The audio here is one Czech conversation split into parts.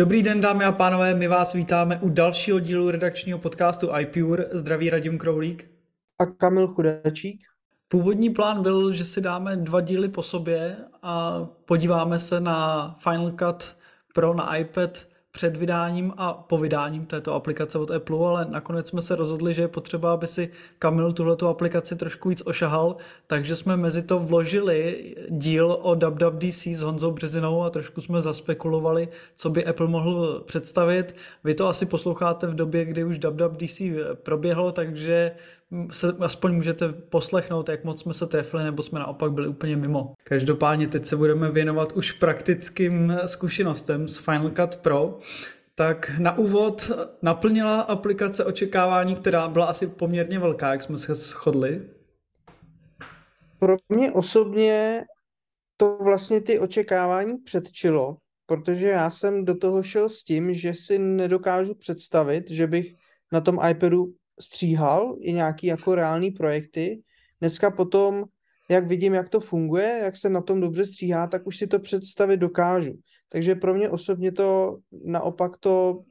Dobrý den, dámy a pánové, my vás vítáme u dalšího dílu redakčního podcastu iPure. Zdraví Radim Kroulík. A Kamil Chudačík. Původní plán byl, že si dáme dva díly po sobě a podíváme se na Final Cut Pro na iPad před vydáním a po vydáním této aplikace od Apple, ale nakonec jsme se rozhodli, že je potřeba, aby si Kamil tuhletu aplikaci trošku víc ošahal, takže jsme mezi to vložili díl o WWDC s Honzou Březinou a trošku jsme zaspekulovali, co by Apple mohl představit. Vy to asi posloucháte v době, kdy už WWDC proběhlo, takže se aspoň můžete poslechnout, jak moc jsme se trefili, nebo jsme naopak byli úplně mimo. Každopádně teď se budeme věnovat už praktickým zkušenostem s Final Cut Pro. Tak na úvod naplnila aplikace očekávání, která byla asi poměrně velká, jak jsme se shodli. Pro mě osobně to vlastně ty očekávání předčilo, protože já jsem do toho šel s tím, že si nedokážu představit, že bych na tom iPadu stříhal i nějaký jako reální projekty. Dneska potom, jak vidím, jak to funguje, jak se na tom dobře stříhá, tak už si to představit dokážu. Takže pro mě osobně to naopak to,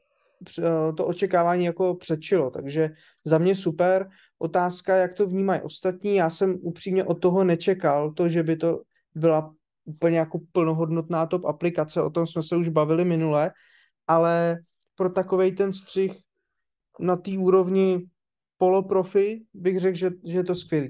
eh, to očekávání jako předčilo. Takže za mě super. Otázka, jak to vnímají ostatní. Já jsem upřímně od toho nečekal, to, že by to byla úplně jako plnohodnotná top aplikace, o tom jsme se už bavili minule, ale pro takový ten střih na té úrovni poloprofi bych řekl, že, že je to skvělý.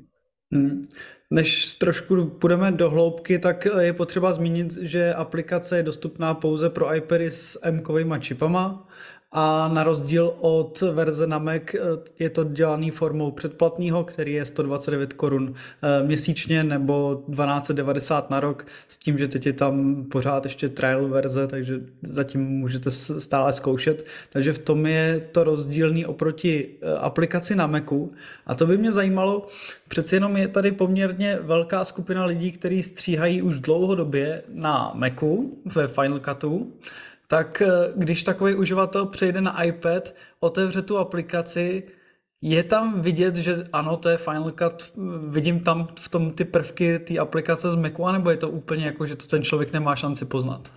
Hmm. Než trošku půjdeme do hloubky, tak je potřeba zmínit, že aplikace je dostupná pouze pro iPady s M-kovými čipama a na rozdíl od verze na Mac eh, je to dělaný formou předplatného, který je 129 korun eh, měsíčně nebo 1290 na rok s tím, že teď je tam pořád ještě trial verze, takže zatím můžete stále zkoušet. Takže v tom je to rozdílný oproti eh, aplikaci na Macu a to by mě zajímalo, přeci jenom je tady poměrně velká skupina lidí, kteří stříhají už dlouhodobě na Macu ve Final Cutu tak eh, když takový uživatel přejde na iPad, otevře tu aplikaci, je tam vidět, že ano, to je Final Cut, vidím tam v tom ty prvky té aplikace z Macu, anebo je to úplně jako, že to ten člověk nemá šanci poznat?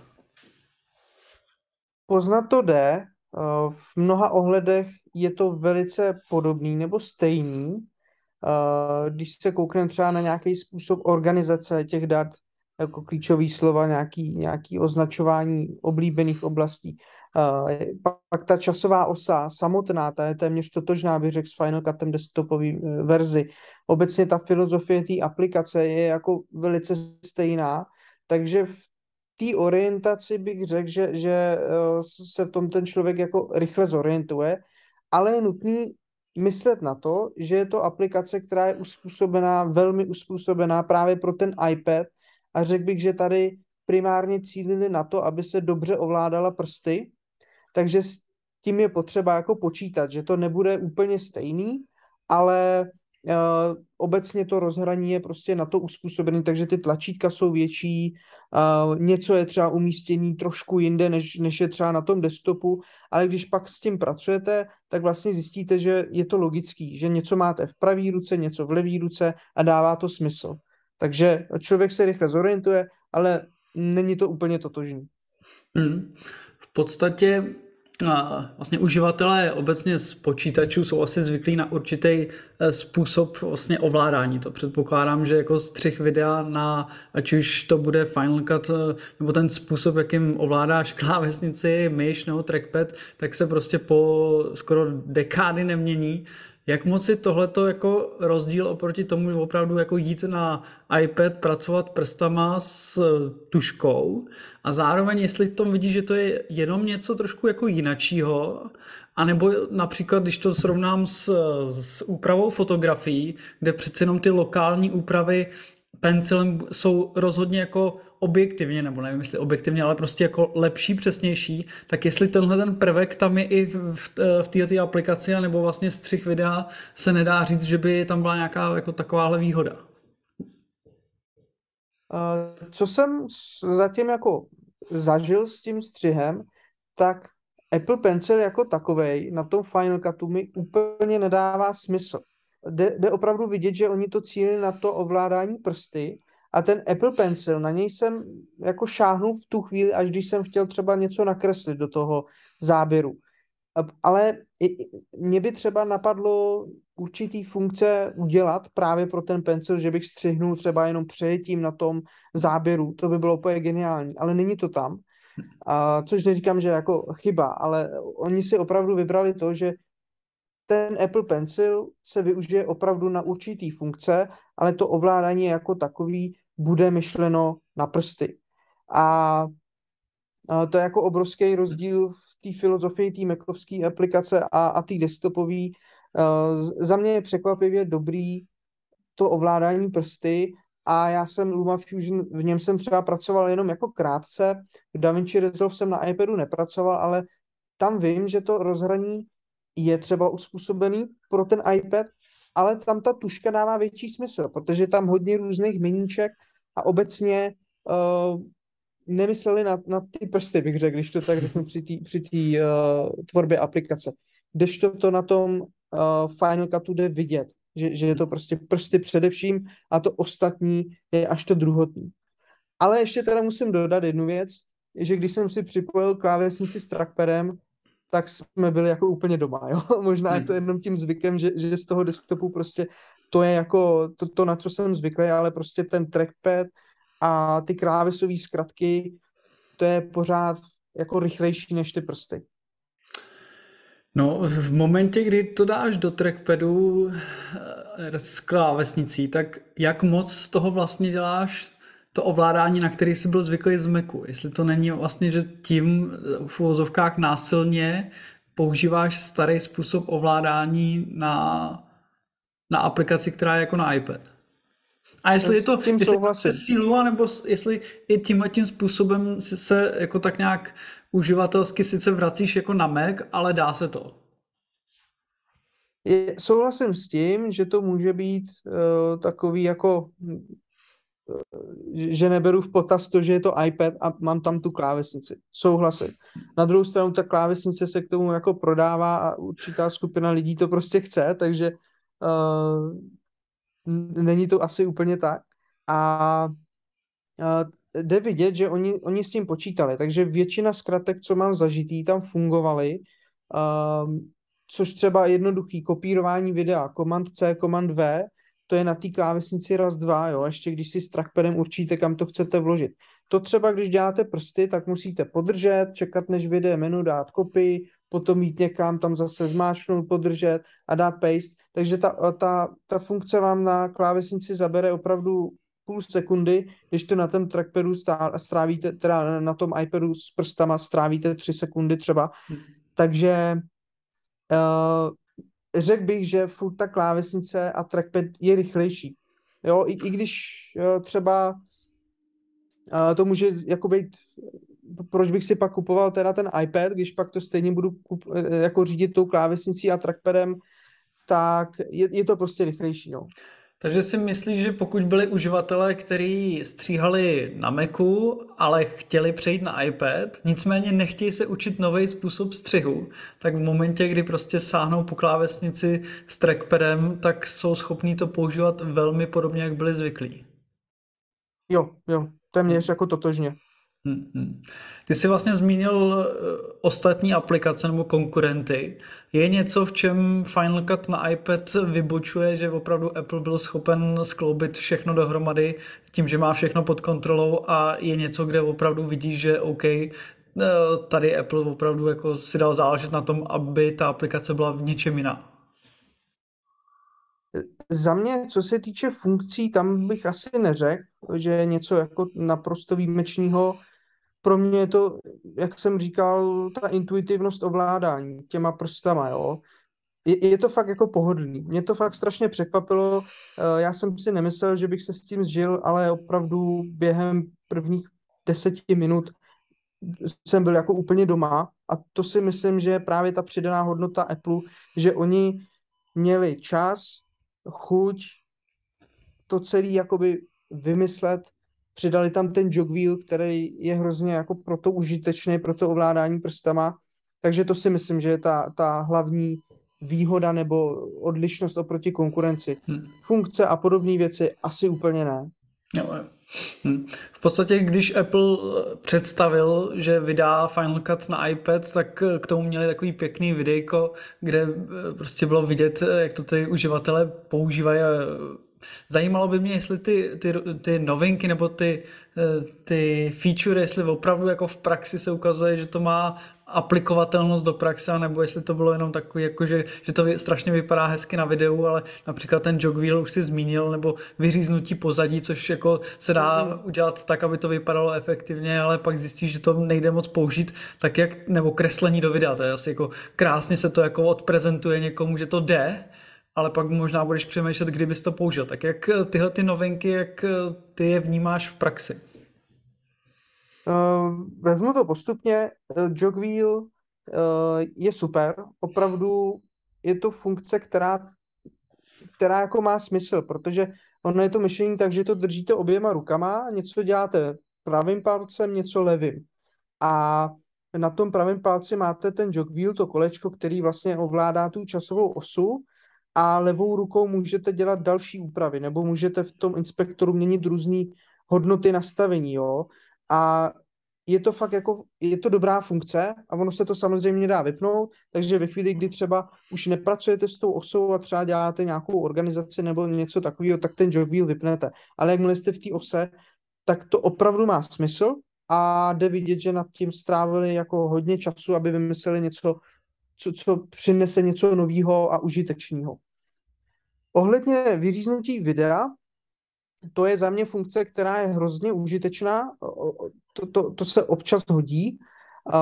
Poznat to jde. Eh, v mnoha ohledech je to velice podobný nebo stejný. Eh, když se koukneme třeba na nějaký způsob organizace těch dat, jako klíčový slova, nějaký, nějaký označování oblíbených oblastí. Uh, pak ta časová osa samotná, ta je téměř totožná, bych řekl, s Final Cutem desktopové uh, verzi. Obecně ta filozofie té aplikace je jako velice stejná, takže v té orientaci bych řekl, že, že uh, se v tom ten člověk jako rychle zorientuje, ale je nutný myslet na to, že je to aplikace, která je uspůsobená, velmi uspůsobená právě pro ten iPad, a řekl bych, že tady primárně cílili na to, aby se dobře ovládala prsty, takže s tím je potřeba jako počítat, že to nebude úplně stejný, ale uh, obecně to rozhraní je prostě na to uspůsobený, takže ty tlačítka jsou větší, uh, něco je třeba umístěný trošku jinde, než, než je třeba na tom desktopu, ale když pak s tím pracujete, tak vlastně zjistíte, že je to logický, že něco máte v pravé ruce, něco v levé ruce a dává to smysl. Takže člověk se rychle zorientuje, ale není to úplně totožný. Hmm. V podstatě vlastně uživatelé obecně z počítačů jsou asi zvyklí na určitý eh, způsob vlastně ovládání. To předpokládám, že jako střih videa na, ať už to bude Final Cut, eh, nebo ten způsob, jakým ovládáš klávesnici, myš nebo trackpad, tak se prostě po skoro dekády nemění. Jak moc je tohleto jako rozdíl oproti tomu, že opravdu jako jít na iPad, pracovat prstama s tuškou? A zároveň jestli v tom vidíš, že to je jenom něco trošku jako jinačího, anebo například, když to srovnám s, s úpravou fotografií, kde přeci jenom ty lokální úpravy pencilem jsou rozhodně jako objektivně, nebo nevím, jestli objektivně, ale prostě jako lepší, přesnější, tak jestli tenhle ten prvek tam je i v, v této aplikaci, nebo vlastně střih videa se nedá říct, že by tam byla nějaká jako takováhle výhoda. Co jsem zatím jako zažil s tím střihem, tak Apple Pencil jako takovej na tom Final Cutu mi úplně nedává smysl. Jde, jde opravdu vidět, že oni to cílili na to ovládání prsty A ten Apple Pencil, na něj jsem jako šáhnul v tu chvíli, až když jsem chtěl třeba něco nakreslit do toho záběru. Ale mě by třeba napadlo určitý funkce udělat právě pro ten pencil, že bych střihnul třeba jenom přejetím na tom záběru. To by bylo úplně geniální, ale není to tam. A, což neříkám, že jako chyba, ale oni si opravdu vybrali to, že ten Apple Pencil se využije opravdu na určitý funkce, ale to ovládání jako takový bude myšleno na prsty. A to je jako obrovský rozdíl v té filozofii té Macovské aplikace a, a té desktopové. Za mě je překvapivě dobrý to ovládání prsty a já jsem Luma Fusion, v něm jsem třeba pracoval jenom jako krátce, v DaVinci Resolve jsem na iPadu nepracoval, ale tam vím, že to rozhraní je třeba uspůsobený pro ten iPad, ale tam ta tuška dává větší smysl, protože tam hodně různých meníček a obecně uh, nemysleli na, na ty prsty, bych řekl, když to tak řeknu při té uh, tvorbě aplikace. Když to, to na tom uh, Final Cutu jde vidět, že, že je to prostě prsty především a to ostatní je až to druhotní. Ale ještě teda musím dodat jednu věc, že když jsem si připojil klávesnici s trackpadem, tak jsme byli jako úplně doma, jo. Možná je to hmm. jenom tím zvykem, že, že z toho desktopu prostě to je jako to, to, na co jsem zvyklý, ale prostě ten trackpad a ty klávesové zkratky, to je pořád jako rychlejší než ty prsty. No, v momentě, kdy to dáš do trackpadu eh, s klávesnicí, tak jak moc z toho vlastně děláš to ovládání, na který jsi byl zvyklý z Macu. Jestli to není vlastně, že tím v uvozovkách násilně používáš starý způsob ovládání na, na aplikaci, která je jako na iPad. A jestli je to tím jestli to nebo jestli i tímhle tím způsobem se, se jako tak nějak uživatelsky sice vracíš jako na Mac, ale dá se to. Je, souhlasím s tím, že to může být uh, takový jako že neberu v potaz to, že je to iPad a mám tam tu klávesnici. Souhlasím. Na druhou stranu ta klávesnice se k tomu jako prodává a určitá skupina lidí to prostě chce, takže uh, není to asi úplně tak. A uh, jde vidět, že oni, oni s tím počítali, takže většina zkratek, co mám zažitý, tam fungovaly, uh, což třeba jednoduchý kopírování videa, Command C, Command V, to je na té klávesnici raz, dva, jo, ještě když si s trackpadem určíte, kam to chcete vložit. To třeba, když děláte prsty, tak musíte podržet, čekat, než vyjde menu, dát copy, potom jít někam, tam zase zmáčknout, podržet a dát paste. Takže ta, ta, ta funkce vám na klávesnici zabere opravdu půl sekundy, když to na tom trackpadu strávíte, teda na tom iPadu s prstama strávíte tři sekundy třeba. Hmm. Takže uh, řekl bych, že furt ta klávesnice a trackpad je rychlejší. Jo, i, i když jo, třeba uh, to může jako být, proč bych si pak kupoval teda ten iPad, když pak to stejně budu kup, e, jako řídit tou klávesnicí a trackpadem, tak je, je to prostě rychlejší, no. Takže si myslíš, že pokud byli uživatelé, kteří stříhali na Macu, ale chtěli přejít na iPad, nicméně nechtějí se učit nový způsob střihu, tak v momentě, kdy prostě sáhnou po klávesnici s trackpadem, tak jsou schopní to používat velmi podobně, jak byli zvyklí. Jo, jo, téměř jako totožně. Hmm, hmm. Ty jsi vlastně zmínil eh, ostatní aplikace nebo konkurenty. Je něco, v čem Final Cut na iPad vybočuje, že opravdu Apple byl schopen skloubit všechno dohromady tím, že má všechno pod kontrolou a je něco, kde opravdu vidíš, že OK, eh, tady Apple opravdu jako si dal záležet na tom, aby ta aplikace byla v něčem jiná. Za mě, co se týče funkcí, tam bych asi neřekl, že je něco jako naprosto výjimečného pro mě je to, jak jsem říkal, ta intuitivnost ovládání těma prstama, jo. Je, je to fakt jako pohodlný. Mě to fakt strašně překvapilo. Eh, já jsem si nemyslel, že bych se s tím zžil, ale opravdu během prvních deseti minut jsem byl jako úplně doma a to si myslím, že je právě ta přidaná hodnota Apple, že oni měli čas, chuť, to celé jakoby vymyslet Přidali tam ten jogwheel, který je hrozně jako proto užitečný, pro to ovládání prstama. Takže to si myslím, že je ta, ta hlavní výhoda nebo odlišnost oproti konkurenci. Hmm. Funkce a podobné věci asi úplně ne. Jo, Hm. V podstatě, když Apple představil, že vydá Final Cut na iPad, tak k tomu měli takový pěkný videjko, kde prostě bylo vidět, jak to ty uživatelé používají Zajímalo by mě, jestli ty, ty, ty novinky nebo ty, eh, ty feature, jestli opravdu jako v praxi se ukazuje, že to má aplikovatelnost do praxe, nebo jestli to bylo jenom takový, jako že, že to strašně vypadá hezky na videu, ale například ten jog wheel už si zmínil, nebo vyříznutí pozadí, což jako se dá mm-hmm. udělat tak, aby to vypadalo efektivně, ale pak zjistíš, že to nejde moc použít, tak jak, nebo kreslení do videa, to je asi jako krásně se to jako odprezentuje někomu, že to jde, ale pak možná budeš přemýšlet, kdybys to použil. Tak jak eh, tyhle ty novinky, jak eh, ty je vnímáš v praxi? Uh, vezmu to postupně. Jog wheel uh, je super. Opravdu je to funkce, která, která jako má smysl, protože ono je to myšlení tak, že to držíte oběma rukama, něco děláte pravým palcem, něco levým. A na tom pravém palci máte ten jog wheel, to kolečko, který vlastně ovládá tu časovou osu a levou rukou můžete dělat další úpravy, nebo můžete v tom inspektoru měnit různé hodnoty nastavení, jo. A je to fakt jako, je to dobrá funkce a ono se to samozřejmě dá vypnout, takže ve chvíli, kdy třeba už nepracujete s tou osou a třeba děláte nějakou organizaci nebo něco takového, tak ten jog wheel vypnete. Ale jakmile jste v té ose, tak to opravdu má smysl a jde vidět, že nad tím strávili jako hodně času, aby vymysleli něco, co, co přinese něco nového a užitečného. Ohledně vyříznutí videa, to je za mě funkce, která je hrozně užitečná, to, to, to se občas hodí,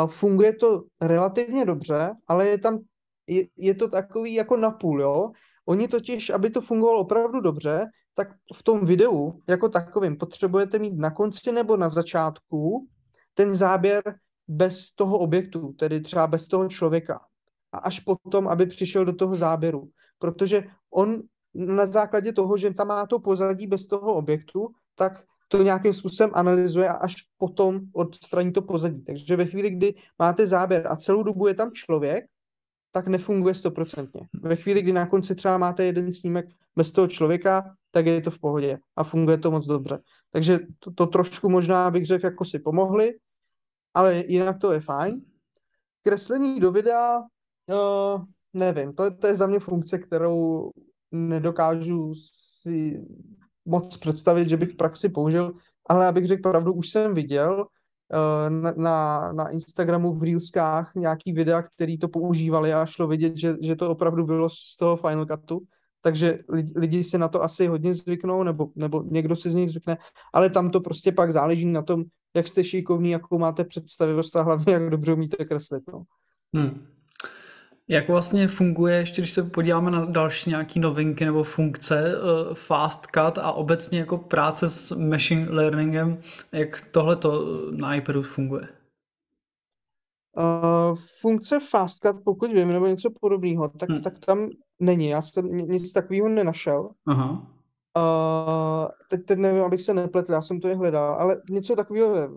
funguje to relativně dobře, ale je tam, je, je to takový jako napůl, jo. Oni totiž, aby to fungovalo opravdu dobře, tak v tom videu jako takovým potřebujete mít na konci nebo na začátku ten záběr bez toho objektu, tedy třeba bez toho člověka a až potom, aby přišel do toho záběru. Protože on na základě toho, že tam má to pozadí bez toho objektu, tak to nějakým způsobem analyzuje a až potom odstraní to pozadí. Takže ve chvíli, kdy máte záběr a celou dobu je tam člověk, tak nefunguje stoprocentně. Ve chvíli, kdy na konci třeba máte jeden snímek bez toho člověka, tak je to v pohodě a funguje to moc dobře. Takže to, to trošku možná bych řekl, jako si pomohli, ale jinak to je fajn. Kreslení do videa, Uh, nevím, to, to je za mě funkce, kterou nedokážu si moc představit, že bych v praxi použil, ale abych řekl pravdu, už jsem viděl uh, na, na, na Instagramu v Reelskách nějaký videa, který to používali a šlo vidět, že, že to opravdu bylo z toho Final Cutu, takže lidi, lidi si na to asi hodně zvyknou, nebo, nebo někdo si z nich zvykne, ale tam to prostě pak záleží na tom, jak jste šikovní, jakou máte představivost a hlavně jak dobře umíte kreslit. No. Hmm. Jak vlastně funguje, ještě když se podíváme na další nějaké novinky nebo funkce, uh, Fast Cut a obecně jako práce s machine learningem, jak tohle to na iPadu funguje? Uh, funkce Fast Cut, pokud vím, nebo něco podobného, tak, hmm. tak tam není. Já jsem nic takového nenašel. Aha. Uh, teď, teď nevím, abych se nepletl, já jsem to je hledal, ale něco takového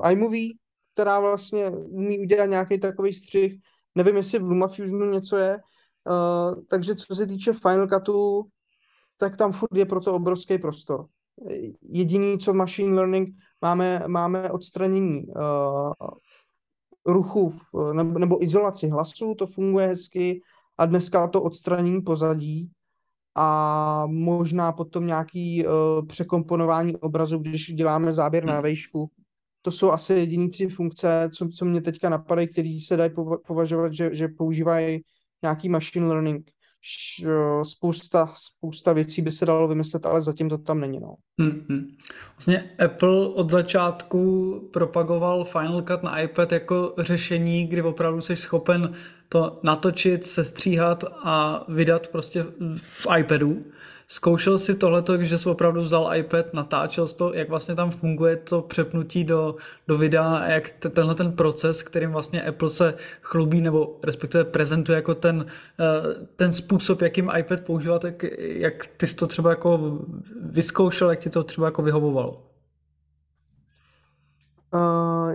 v iMovie, která vlastně umí udělat nějaký takový střih, Nevím, jestli v LumaFusionu něco je. Uh, takže co se týče Final Cutu, tak tam furt je proto obrovský prostor. Jediný, co machine learning, máme, máme odstranění uh, ruchů nebo, nebo izolaci hlasu, to funguje hezky a dneska to odstranění pozadí a možná potom nějaký uh, překomponování obrazu, když děláme záběr na vejšku, to jsou asi jediný tři funkce, co, co mě teďka napadají, které se dají považovat, že, že používají nějaký machine learning. Spousta, spousta věcí by se dalo vymyslet, ale zatím to tam není. No. Hmm, Vlastně Apple od začátku propagoval Final Cut na iPad jako řešení, kdy opravdu jsi schopen to natočit, sestříhat a vydat prostě v iPadu. Zkoušel si tohleto, když jsi opravdu vzal iPad, natáčel jsi to, jak vlastně tam funguje to přepnutí do, do videa a jak t- tenhle ten proces, kterým vlastně Apple se chlubí nebo respektive prezentuje jako ten, eh, ten způsob, jakým iPad používá, tak jak ty jsi to třeba jako vyzkoušel, jak ti to třeba jako vyhovovalo? Uh,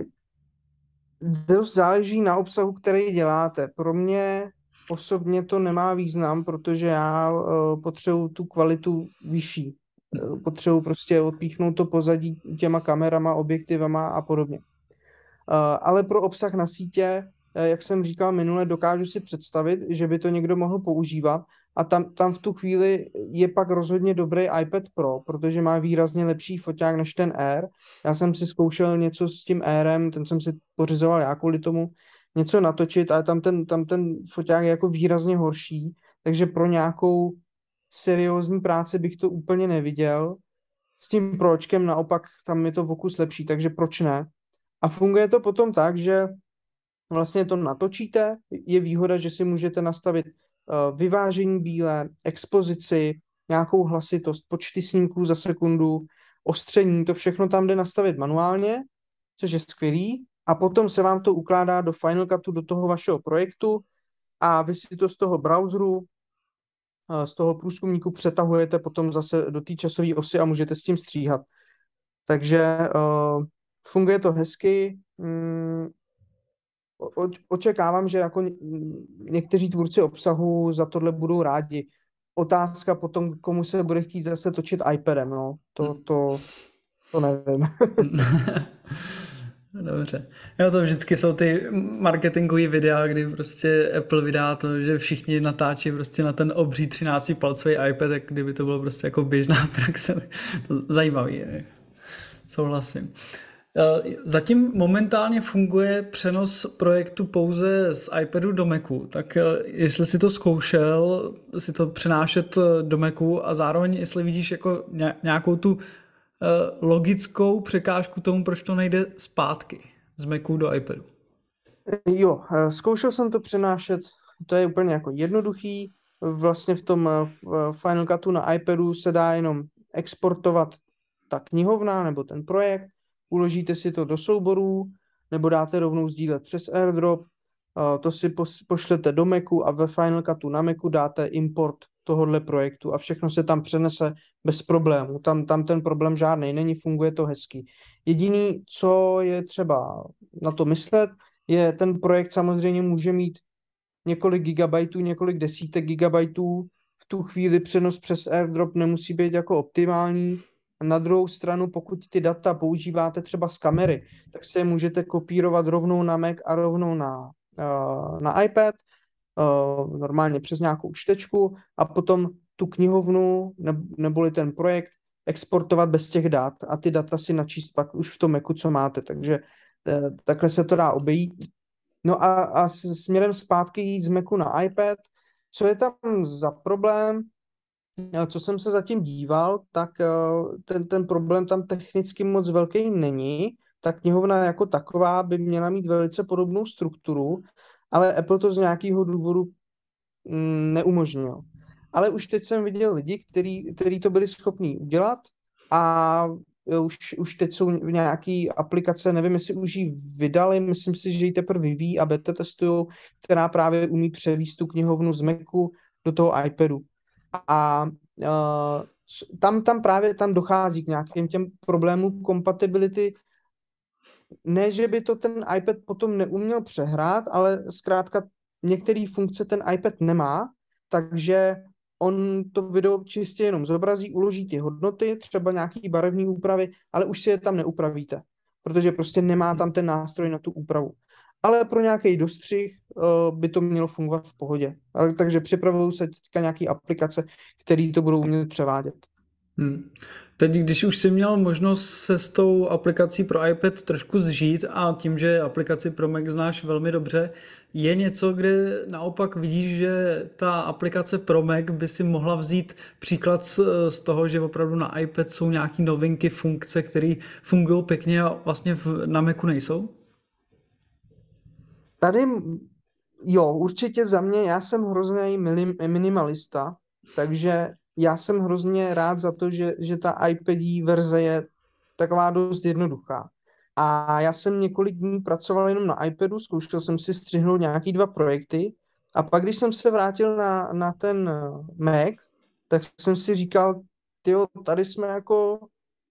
dost záleží na obsahu, který děláte. Pro mě osobně to nemá význam, protože já uh, potřebuji tu kvalitu vyšší. eh, potřebuji prostě odpíchnout to pozadí těma kamerama, objektivama a podobně. Eh, ale pro obsah na sítě, eh, jak jsem říkal minule, dokážu si představit, že by to někdo mohl používat a tam, tam v tu chvíli je pak rozhodně dobrý iPad Pro, protože má výrazně lepší foťák než ten Air. Já jsem si zkoušel něco s tím Airem, ten jsem si pořizoval já kvůli tomu, něco natočit, ale tam ten, tam ten foťák je jako výrazně horší, takže pro nějakou seriózní práci bych to úplně neviděl. S tím pročkem naopak tam je to vokus lepší, takže proč ne? A funguje to potom tak, že vlastně to natočíte, je výhoda, že si můžete nastavit uh, vyvážení bílé, expozici, nějakou hlasitost, počty snímků za sekundu, ostření, to všechno tam jde nastavit manuálně, což je skvělý, a potom se vám to ukládá do Final Cutu, do toho vašeho projektu a vy si to z toho browseru, z toho průzkumníku přetahujete potom zase do té časové osy a můžete s tím stříhat. Takže uh, funguje to hezky. Mm, očekávám, že jako někteří tvůrci obsahu za tohle budou rádi. Otázka potom, komu se bude chtít zase točit iPadem, no. To, hmm. to, to nevím. Dobře. Jo, to vždycky jsou ty marketingové videa, kdy prostě Apple vydá to, že všichni natáčí prostě na ten obří 13-palcový iPad, tak kdyby to bylo prostě jako běžná praxe. To zajímavý je. Souhlasím. Eh, zatím momentálně funguje přenos projektu pouze z iPadu do Macu, tak eh, jestli si to zkoušel, si to přenášet eh, do Macu a zároveň jestli vidíš jako nějakou tu logickou překážku tomu, proč to nejde zpátky z Macu do iPadu. Jo, zkoušel jsem to přenášet, to je úplně jako jednoduchý, vlastně v tom v Final Cutu na iPadu se dá jenom exportovat ta knihovna nebo ten projekt uložíte si to do souborů, nebo dáte rovnou sdílet přes airdrop, to si pošlete do Macu a ve Final Cutu na Macu dáte import tohohle projektu a všechno se tam přenese bez problémů. Tam, tam ten problém žádný není, funguje to hezky. Jediný, co je třeba na to myslet, je ten projekt samozřejmě může mít několik gigabajtů, několik desítek gigabajtů. V tu chvíli přenos přes airdrop nemusí být jako optimální, na druhou stranu, pokud ty data používáte třeba z kamery, tak se je můžete kopírovat rovnou na Mac a rovnou na, uh, na iPad, uh, normálně přes nějakou čtečku a potom tu knihovnu ne, neboli ten projekt exportovat bez těch dat a ty data si načíst pak už v tom Macu, co máte. Takže uh, takhle se to dá obejít. No a, a směrem zpátky jít z Macu na iPad, co je tam za problém, co jsem se zatím díval, tak eh, ten, ten problém tam technicky moc velký není. Ta knihovna jako taková by měla mít velice podobnou strukturu, ale Apple to z nějakého důvodu mm, neumožnil. Ale už teď jsem viděl lidi, kteří to byli schopní udělat a už, už teď jsou v nějaký aplikace, nevím, jestli už ji vydali, myslím si, že ji teprve vyvíjí a beta testují, která právě umí převíst tu knihovnu z Macu do toho iPadu. A uh, tam, tam právě tam dochází k nějakým těm problémům kompatibility. Ne, že by to ten iPad potom neuměl přehrát, ale zkrátka některé funkce ten iPad nemá, takže on to video čistě jenom zobrazí, uloží ty hodnoty, třeba nějaký barevné úpravy, ale už si je tam neupravíte, protože prostě nemá tam ten nástroj na tu úpravu ale pro nějaký dostřih uh, by to mělo fungovat v pohodě. Ale, takže připravují se teďka nějaké aplikace, které to budou umět převádět. Hmm. Teď, když už jsi měl možnost se s tou aplikací pro iPad trošku zžít a tím, že aplikaci pro Mac znáš velmi dobře, je něco, kde naopak vidíš, že ta aplikace pro Mac by si mohla vzít příklad z, z toho, že opravdu na iPad jsou nějaké novinky, funkce, které fungují pěkně a vlastně v, na Macu nejsou? Tady, jo, určitě za mě, já jsem hrozný minimalista, takže já jsem hrozně rád za to, že, že ta iPadí verze je taková dost jednoduchá. A já jsem několik dní pracoval jenom na iPadu, zkoušel jsem si střihnout nějaký dva projekty a pak, když jsem se vrátil na, na ten Mac, tak jsem si říkal, tyjo, tady jsme jako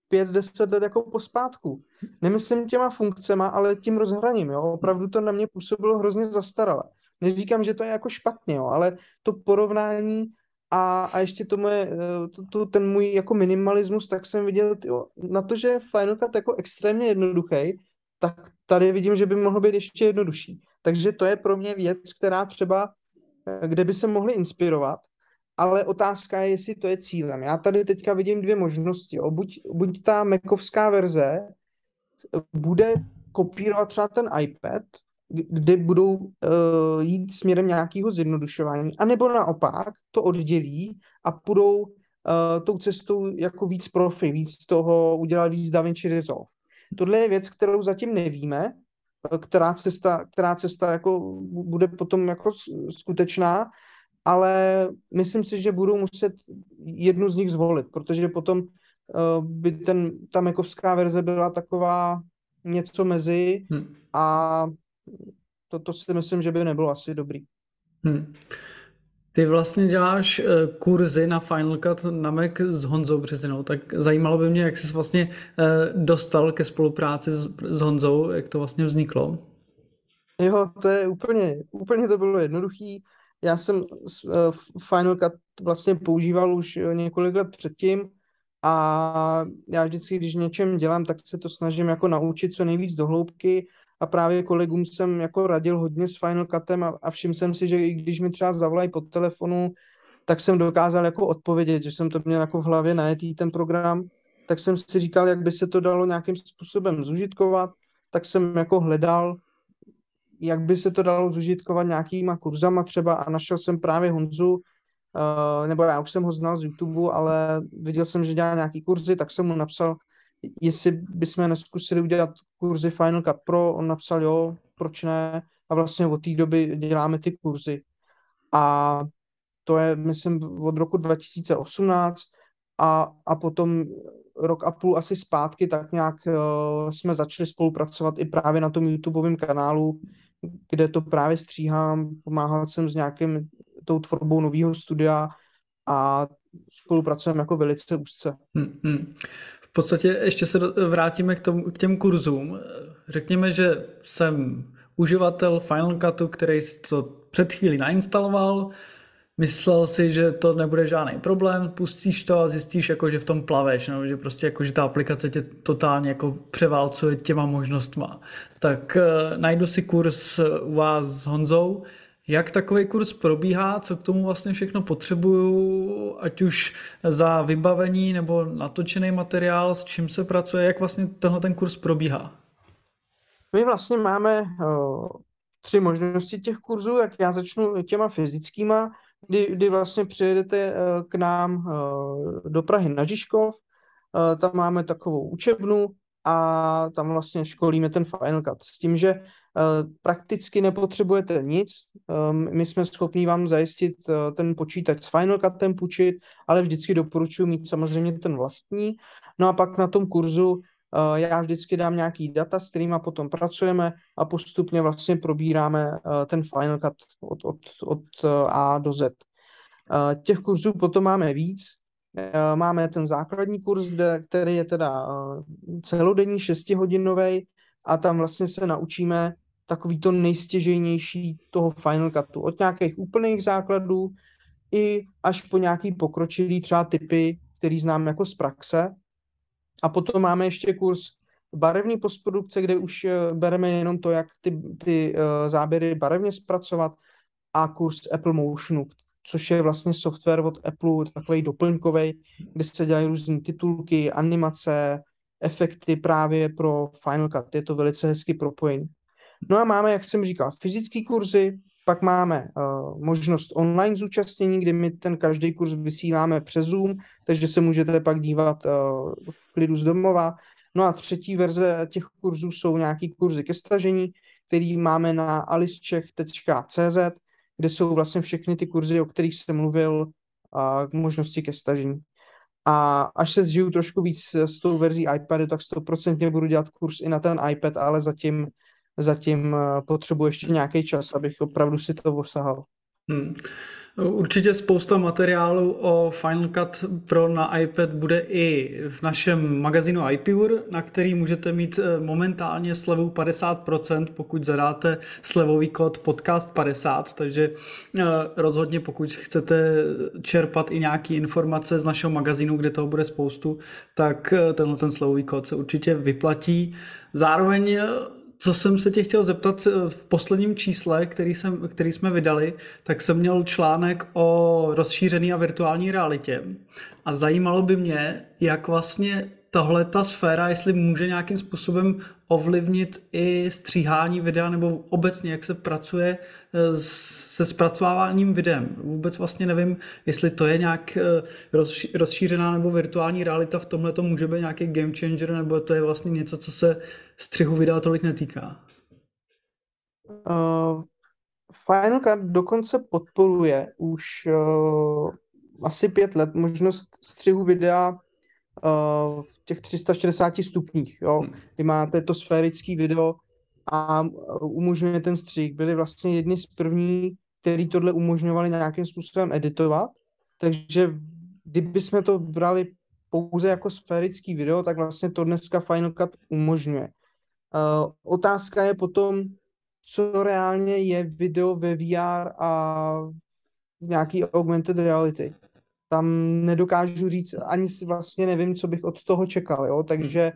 pět, deset let jako pospátku. Nemyslím těma funkcema, ale tím rozhraním, jo. Opravdu to na mě působilo hrozně zastaralé. Neříkám, že to je jako špatně, jo, ale to porovnání a, a ještě to moje, eh, to, to, ten můj jako minimalismus, tak jsem viděl tyjo, na to, že Final Cut jako extrémně jednoduchý, tak tady vidím, že by mohl být ještě jednodušší. Takže to je pro mě věc, která třeba, eh, kde by se mohli inspirovat, ale otázka je, jestli to je cílem. Já tady teďka vidím dvě možnosti. Jo. Buď, buď ta Macovská verze bude kopírovat třeba ten iPad, kde budou uh, jít směrem nějakého zjednodušování, anebo naopak to oddělí a půjdou uh, tou cestou jako víc profi, víc toho udělat víc DaVinci Resolve. Tohle je věc, kterou zatím nevíme, eh, která cesta, která cesta jako bude potom jako skutečná, ale myslím si, že budou muset jednu z nich zvolit, protože potom uh, by ten, ta mekovská verze byla taková něco mezi hmm. a to, to si myslím, že by nebylo asi dobrý. Hmm. Ty vlastně děláš uh, kurzy na Final Cut na Mac s Honzou Březinou, tak zajímalo by mě, jak jsi vlastně uh, dostal ke spolupráci s, Honzou, jak to vlastně vzniklo. Jo, to je úplně, úplně to bylo jednoduchý. Já jsem uh, Final Cut vlastně používal už několik let předtím a já vždycky, když něčem dělám, tak se to snažím jako naučit co nejvíc do hloubky a právě kolegům jsem jako radil hodně s Final Cutem a, a všiml jsem si, že i když mi třeba zavolají po telefonu, tak jsem dokázal jako odpovědět, že jsem to měl jako v hlavě najetý ten program, tak jsem si říkal, jak by se to dalo nějakým způsobem zužitkovat, tak jsem jako hledal, jak by se to dalo zužitkovat nějakýma kurzama. Třeba a našel jsem právě Honzu, uh, nebo já už jsem ho znal z YouTube, ale viděl jsem, že dělá nějaký kurzy, tak jsem mu napsal, jestli bychom neskusili udělat kurzy Final Cut Pro, on napsal jo, proč ne, a vlastně od té doby děláme ty kurzy. A to je, myslím, od roku 2018 a, a potom rok a půl asi zpátky tak nějak uh, jsme začali spolupracovat i právě na tom YouTubeovém kanálu, kde to právě stříhám, pomáhal jsem s nějakým tou tvorbou nového studia a spolupracujeme jako velice úzce. Hmm, hmm podstatě ještě se vrátíme k, tomu, k těm kurzům. Řekněme, že jsem uživatel Final Cutu, který to před chvílí nainstaloval, myslel si, že to nebude žádný problém, pustíš to a zjistíš, jako, že v tom plaveš, no, že prostě jako, že ta aplikace tě totálně jako převálcuje těma možnostma. Tak uh, najdu si kurz u vás s Honzou, jak takový kurz probíhá, co k tomu vlastně všechno potřebuju, ať už za vybavení nebo natočený materiál, s čím se pracuje, jak vlastně tenhle ten kurz probíhá? My vlastně máme tři možnosti těch kurzů, tak já začnu těma fyzickýma, kdy, kdy vlastně přijedete uh, k nám uh, do Prahy na Žižkov, uh, tam máme takovou učebnu a tam vlastně školíme ten Final Cut s tím, že prakticky nepotřebujete nic, ehm, my jsme schopni vám zajistit eh, ten počítač s Final Cutem půjčit, ale vždycky doporučuji mít samozřejmě ten vlastní. No a pak na tom kurzu eh, já vždycky dám nějaký data, s kterými potom pracujeme a postupně vlastně probíráme ten Final Cut od, od, od A do Z. Těch kurzů potom máme víc, Máme ten základní kurz, kde, který je teda celodenní, šestihodinový a tam vlastně se naučíme takový to nejstěžejnější toho Final Cutu. Od nějakých úplných základů i až po nějaký pokročilý třeba typy, který znám jako z praxe. A potom máme ještě kurz barevní postprodukce, kde už eh, bereme jenom to, jak ty, ty uh, záběry barevně zpracovat a kurz Apple Motionu, což je vlastně software od Apple, takový doplňkový, kde se dělají různé titulky, animace, efekty právě pro Final Cut. Je to velice hezky propojený. No a máme, jak jsem říkal, fyzické kurzy, pak máme uh, možnost online zúčastnění, kdy my ten každý kurz vysíláme přes Zoom, takže se můžete pak dívat uh, v klidu z domova. No a třetí verze těch kurzů jsou nějaký kurzy ke stažení, který máme na alicecheck.cz, kde jsou vlastně všechny ty kurzy, o kterých jsem mluvil, uh, k možnosti ke stažení. A až se zžiju trošku víc s tou verzí iPadu, tak 100% budu dělat kurz i na ten iPad, ale zatím zatím eh, potřebuji ještě nějaký čas, abych opravdu si to osahal. Hmm. Určitě spousta materiálu o Final Cut Pro na iPad bude i v našem magazínu iPure, na který můžete mít eh, momentálně slevu 50%, pokud zadáte slevový kód podcast 50, takže eh, rozhodně pokud chcete čerpat i nějaké informace z našeho magazínu, kde toho bude spoustu, tak tenhle ten slevový kód se určitě vyplatí. Zároveň co jsem se tě chtěl zeptat, eh, v posledním čísle, který, jsem, který jsme vydali, tak jsem měl článek o rozšířené a virtuální realitě. A zajímalo by mě, jak vlastně tahle ta sféra, jestli může nějakým způsobem ovlivnit i stříhání videa, nebo obecně, jak se pracuje eh, se zpracováváním videem. Vůbec vlastně nevím, jestli to je nějak eh, rozšířená nebo virtuální realita, v tomhle to může být nějaký game changer, nebo to je vlastně něco, co se střihu videa tolik netýká. Uh, Final Cut dokonce podporuje už uh, asi pět let možnost střihu videa v těch 360 stupních, jo, hmm. kdy máte to sférický video a umožňuje ten střih. Byli vlastně jedni z prvních, který tohle umožňovali nějakým způsobem editovat, takže kdyby jsme to brali pouze jako sférický video, tak vlastně to dneska Final Cut umožňuje. Uh, otázka je potom, co reálně je video ve VR a v nějaký augmented reality tam nedokážu říct, ani si vlastně nevím, co bych od toho čekal, jo, takže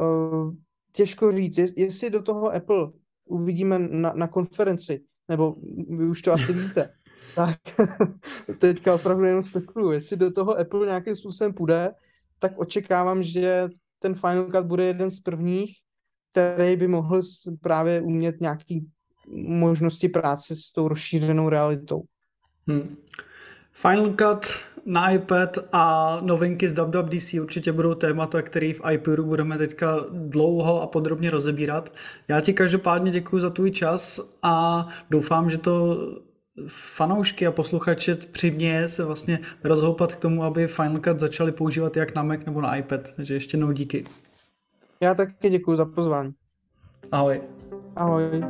uh, těžko říct, jestli do toho Apple uvidíme na, na konferenci, nebo vy už to asi víte, tak teďka opravdu jenom spekuluji, jestli do toho Apple nějakým způsobem půjde, tak očekávám, že ten Final Cut bude jeden z prvních, který by mohl právě umět nějaký možnosti práce s tou rozšířenou realitou. Hmm. Final Cut na iPad a novinky z WWDC určitě budou témata, které v iPuru budeme teďka dlouho a podrobně rozebírat. Já ti každopádně děkuji za tvůj čas a doufám, že to fanoušky a posluchače přiměje se vlastně rozhoupat k tomu, aby Final Cut začali používat jak na Mac nebo na iPad. Takže ještě jednou díky. Já taky děkuji za pozvání. Ahoj. Ahoj.